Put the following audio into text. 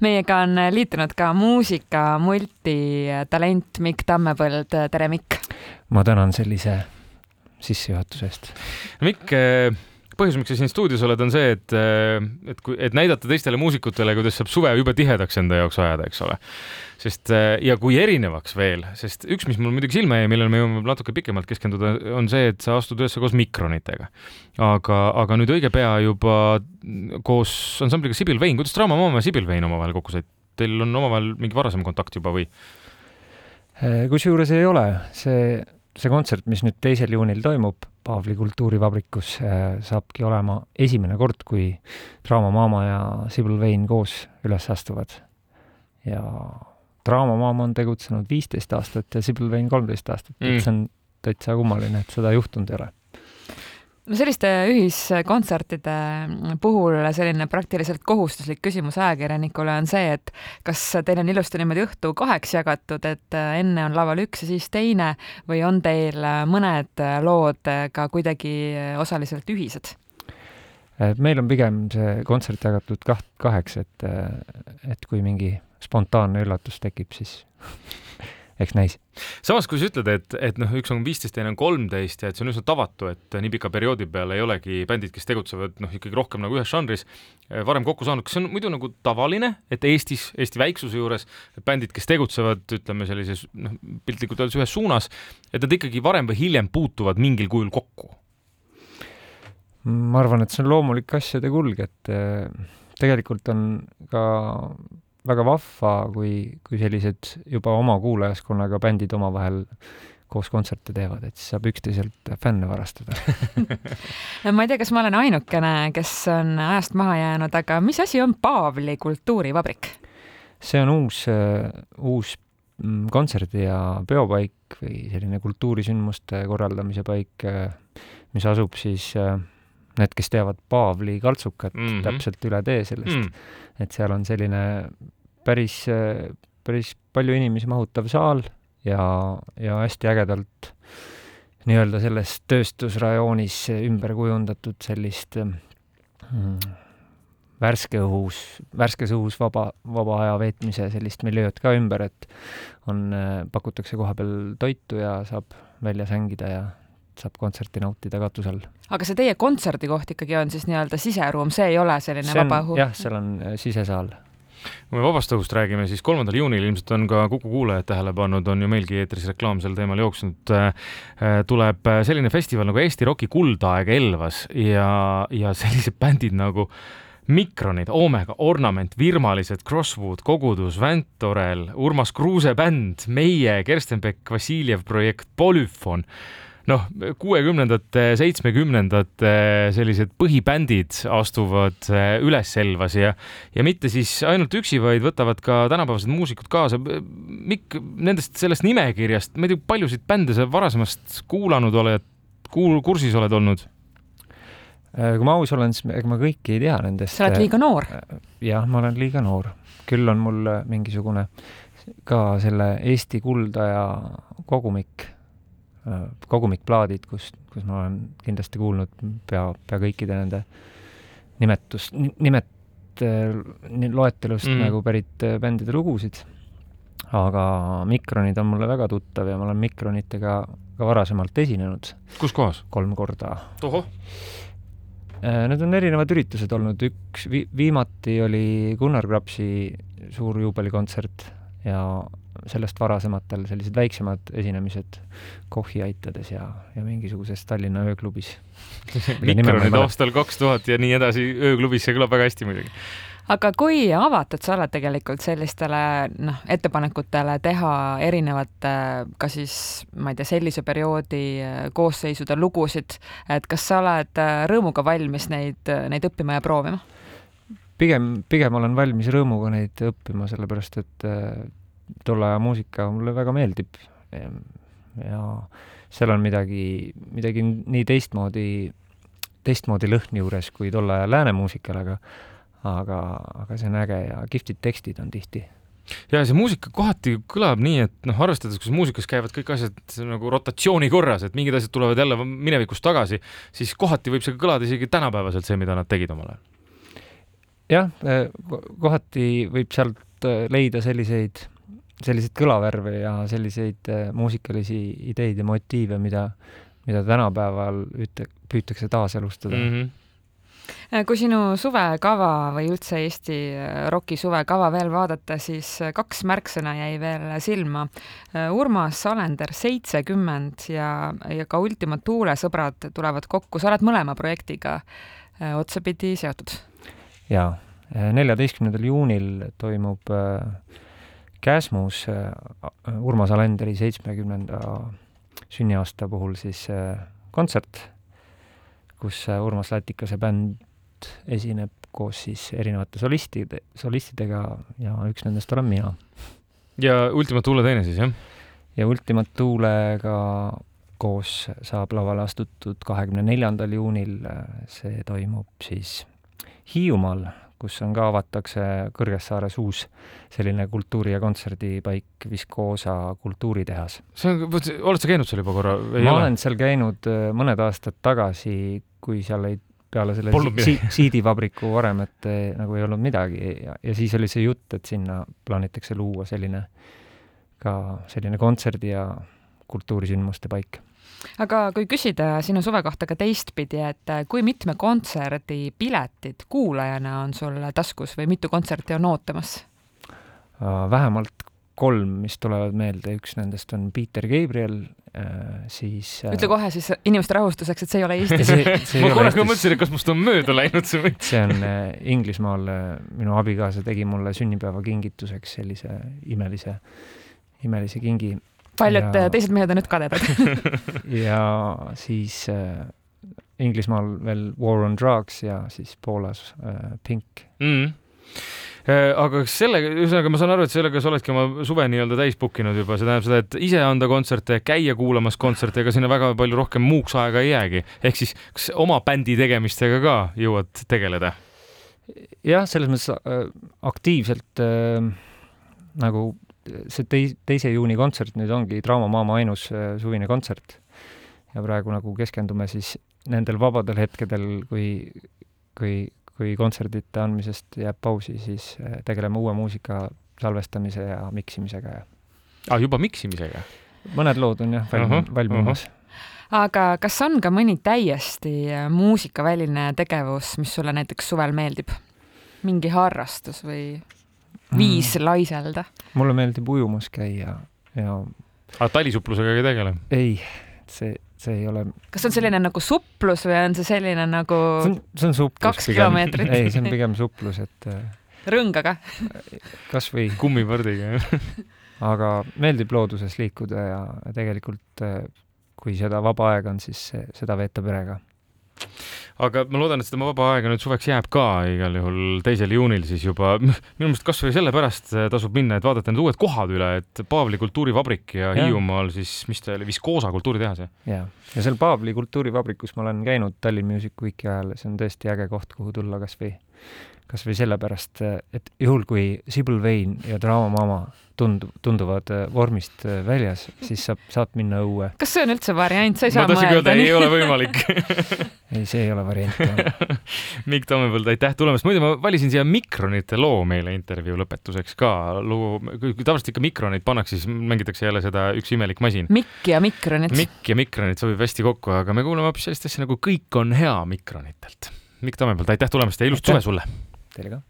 meiega on liitunud ka muusika multitalent Mikk Tammepõld, tere Mikk! ma tänan sellise sissejuhatuse eest. Mikk, põhjus, miks sa siin stuudios oled, on see, et, et kui, et näidata teistele muusikutele, kuidas saab suve jube tihedaks enda jaoks ajada, eks ole. sest ja kui erinevaks veel, sest üks, mis mul muidugi silma jäi, millele me jõuame natuke pikemalt keskenduda, on see, et sa astud üles koos Mikronitega. aga, aga nüüd õige pea juba koos ansambliga Sibyl Vein, kuidas Draama Maama ja Sibyl Vein omavahel kokku said? Teil on omavahel mingi varasem kontakt juba või? kusjuures ei ole, see see kontsert, mis nüüd teisel juunil toimub Paavli kultuurivabrikus, äh, saabki olema esimene kord, kui Draama Maama ja Sibyl Vein koos üles astuvad. ja Draama Maama on tegutsenud viisteist aastat ja Sibyl Vein kolmteist aastat mm., et see on täitsa kummaline, et seda juhtunud ei ole selliste ühiskontsertide puhul selline praktiliselt kohustuslik küsimus ajakirjanikule on see, et kas teil on ilusti niimoodi õhtu kaheks jagatud, et enne on laval üks ja siis teine või on teil mõned lood ka kuidagi osaliselt ühised? meil on pigem see kontsert jagatud kaht-, kaheks, et, et kui mingi spontaanne üllatus tekib, siis eks näis. samas, kui sa ütled, et, et noh, üks on viisteist, teine on kolmteist ja et see on üsna tavatu, et nii pika perioodi peale ei olegi bändid, kes tegutsevad noh, ikkagi rohkem nagu ühes žanris eh, varem kokku saanud, kas see on muidu nagu tavaline, et Eestis, Eesti väiksuse juures bändid, kes tegutsevad, ütleme sellises noh, piltlikult öeldes ühes suunas, et nad ikkagi varem või hiljem puutuvad mingil kujul kokku? ma arvan, et see on loomulik asjade kulg, et eh, tegelikult on ka väga vahva, kui, kui sellised juba oma kuulajaskonnaga bändid omavahel koos kontserte teevad, et siis saab üksteiselt fänne varastada ma ei tea, kas ma olen ainukene, kes on ajast maha jäänud, aga mis asi on Paavli kultuurivabrik? see on uus, uus mm, kontserdi- ja peopaik või selline kultuurisündmuste korraldamise paik, mis asub siis need, kes teavad Paavli kaltsukat mm -hmm. täpselt üle tee sellest mm, -hmm. et seal on selline päris, päris palju inimesi mahutav saal ja, ja hästi ägedalt nii-öelda selles tööstusrajoonis ümber kujundatud sellist mm, värske õhus, värskes õhus vaba, vaba aja veetmise sellist miljööd ka ümber, et on, pakutakse kohapeal toitu ja saab väljas hängida ja saab kontserti nautida katuse all. aga see teie kontserdikoht ikkagi on siis nii-öelda siseruum, see ei ole selline see on, vaba õhu? jah, seal on sisesaal kui me vabast õhust räägime, siis kolmandal juunil ilmselt on ka Kuku kuulajad tähele pannud, on ju meilgi eetris reklaam sel teemal jooksnud. Äh, äh, tuleb selline festival nagu Eesti Rocki kuldaeg Elvas ja, ja sellised bändid nagu Mikronid, Omega, Ornament, Virmalised, Crosswood, Kogudus, Väntorel, Urmas Kruuse bänd, meie, Kerstenbeck, Vassiljev projekt, Polüfon noh, kuuekümnendate, seitsmekümnendate sellised põhibändid astuvad eh, üles Elvas ja, ja mitte siis ainult üksi, vaid võtavad ka tänapäevased muusikud kaasa. Mikk, nendest, sellest nimekirjast, ma ei tea, paljusid bände sa varasemast kuulanud oled, kuul-, kursis oled olnud? Äh, kui ma aus olen, siis ega ma kõiki ei tea nendest. sa oled liiga noor. Äh, jah, ma olen liiga noor. küll on mul mingisugune ka selle Eesti kuldaja kogumik Äh, kogumikplaadid, kus, kus ma olen kindlasti kuulnud pea, pea kõikide nende nimetust, nimet, loetelust mm. nagu pärit äh, bändide lugusid. aga Mikronid on mulle väga tuttav ja ma olen Mikronitega ka varasemalt esinenud. kus kohas? kolm korda. tohoh! Äh, need on erinevad üritused olnud, üks vi-, viimati oli Gunnar Krapsi suur juubelikontsert ja sellest varasematel sellised väiksemad esinemised Kochi aitades ja, ja mingisuguses Tallinna ööklubis. Mikronid aastal kaks tuhat ja nii edasi ööklubis, see kõlab väga hästi muidugi aga kui avatud sa oled tegelikult sellistele noh, ettepanekutele teha erinevate ka siis ma ei tea, sellise perioodi koosseisude lugusid, et kas sa oled rõõmuga valmis neid, neid õppima ja proovima? pigem, pigem olen valmis rõõmuga neid õppima, sellepärast et tolle aja muusika mulle väga meeldib. ja seal on midagi, midagi nii teistmoodi, teistmoodi lõhn juures kui tolle aja lääne muusikal, aga aga, aga see on äge ja kihvtid tekstid on tihti ja see muusika kohati kõlab nii, et noh, arvestades, kus muusikas käivad kõik asjad nagu rotatsiooni korras, et mingid asjad tulevad jälle minevikust tagasi, siis kohati võib see kõlada isegi tänapäevaselt, see, mida nad tegid omal ajal jah, kohati võib sealt leida selliseid, selliseid kõlavärve ja selliseid muusikalisi ideid ja motiive, mida, mida tänapäeval üte-, püütakse taaselustada mm. -hmm kui sinu suvekava või üldse Eesti roki suvekava veel vaadata, siis kaks märksõna jäi veel silma. Urmas Alender seitsekümmend ja, ja ka Ultima Thule sõbrad tulevad kokku, sa oled mõlema projektiga otsapidi seotud. jaa, neljateistkümnendal juunil toimub Käsmus Urmas Alenderi seitsmekümnenda sünniaasta puhul siis kontsert kus äh, Urmas Lätikase bänd esineb koos siis erinevate solistide, solistidega ja üks nendest olen mina. ja Ultima Thule teine siis, jah? ja Ultima Thulega koos saab lavale astutud kahekümne neljandal juunil, see toimub siis Hiiumaal, kus on ka, avatakse Kõrgessaares uus selline kultuuri- ja kontserdipaik Viskoosa kultuuritehas. see on, oled sa käinud seal juba korra? ma olen seal käinud äh, mõned aastad tagasi, kui seal ei, peale selle si siidivabriku varemet nagu ei olnud midagi ja, ja siis oli see jutt, et sinna plaanitakse luua selline, ka selline kontserdi- ja kultuurisündmuste paik aga kui küsida sinu suve kohta ka teistpidi, et kui mitme kontserdi piletid kuulajana on sul taskus või mitu kontserti on ootamas? vähemalt kolm, mis tulevad meelde, üks nendest on Peter Gabriel, äh, siis äh, ütle kohe siis inimeste rahustuseks, et see ei ole Eestis ma korraga mõtlesin, et kas must on mööda läinud see või? see on äh, Inglismaal, minu abikaasa tegi mulle sünnipäevakingituseks sellise imelise, imelise kingi. Paljud ja... teised mehed on nüüd kadedad ja siis äh, Inglismaal veel War on Drugs ja siis Poolas äh, Pink mm Äh, aga kas sellega, ühesõnaga ma saan aru, et sellega sa oledki oma suve nii-öelda täis book inud juba, see tähendab seda, et ise anda kontserte, käia kuulamas kontserte, ega sinna väga palju rohkem muuks aega ei jäägi. ehk siis kas oma bändi tegemistega ka jõuad tegeleda? jah, selles mõttes äh, aktiivselt äh, nagu see tei-, teise juuni kontsert nüüd ongi Draama Maama ainus äh, suvine kontsert. ja praegu nagu keskendume siis nendel vabadel hetkedel, kui, kui kui kontserdite andmisest jääb pausi, siis eh, tegeleme uue muusika salvestamise ja miksimisega ja. ah, juba miksimisega? mõned lood on jah valm, uh -huh, valmimas uh. -huh. aga kas on ka mõni täiesti eh, muusikaväline tegevus, mis sulle näiteks suvel meeldib? mingi harrastus või viis mm. laiselda? mulle meeldib ujumas käia ja aga ah, talisuuplusega ei tegele? ei, see see ei ole. kas see on selline nagu suplus või on see selline nagu? see on, suplus. kaks kilomeetrit? ei, see on pigem suplus, et. Äh, rõngaga? kasvõi. kummipardiga, jah. aga meeldib looduses liikuda ja tegelikult äh, kui seda vaba aega on, siis seda veeta perega aga ma loodan, et seda vaba aega nüüd suveks jääb ka igal juhul teisel juunil siis juba. minu meelest kasvõi sellepärast äh, tasub minna, et vaadata need uued kohad üle, et Paavli kultuurivabrik ja, ja. Hiiumaal siis, mis ta oli, Viskoosa kultuuritehas, jah? ja, ja seal Paavli kultuurivabrikus ma olen käinud Tallinn Music Weeki ajal, see on tõesti äge koht, kuhu tulla kasvõi, kasvõi sellepärast, et juhul, kui Sibyl Vane ja Draama Mama tund-, tunduvad äh, vormist äh, väljas, siis saab, saad minna õue. kas see on üldse variant, sa ei saa mõelda? ma tahtsin öelda, ei ole võimalik ei, see ei ole variant Mikk Tammepõld, aitäh tulemast, muide ma valisin siia Mikronite loo meile intervjuu lõpetuseks ka, lugu, kui tavaliselt ikka Mikronit pannakse, siis mängitakse jälle seda Üks imelik masin. Mikk ja Mikronit. Mikk ja Mikronit sobib hästi kokku, aga me kuulame hoopis sellist asja nagu Kõik on hea Mikronitelt. Mikk Tammepõld, aitäh tulemast ja ilusat suve sulle! Teile ka!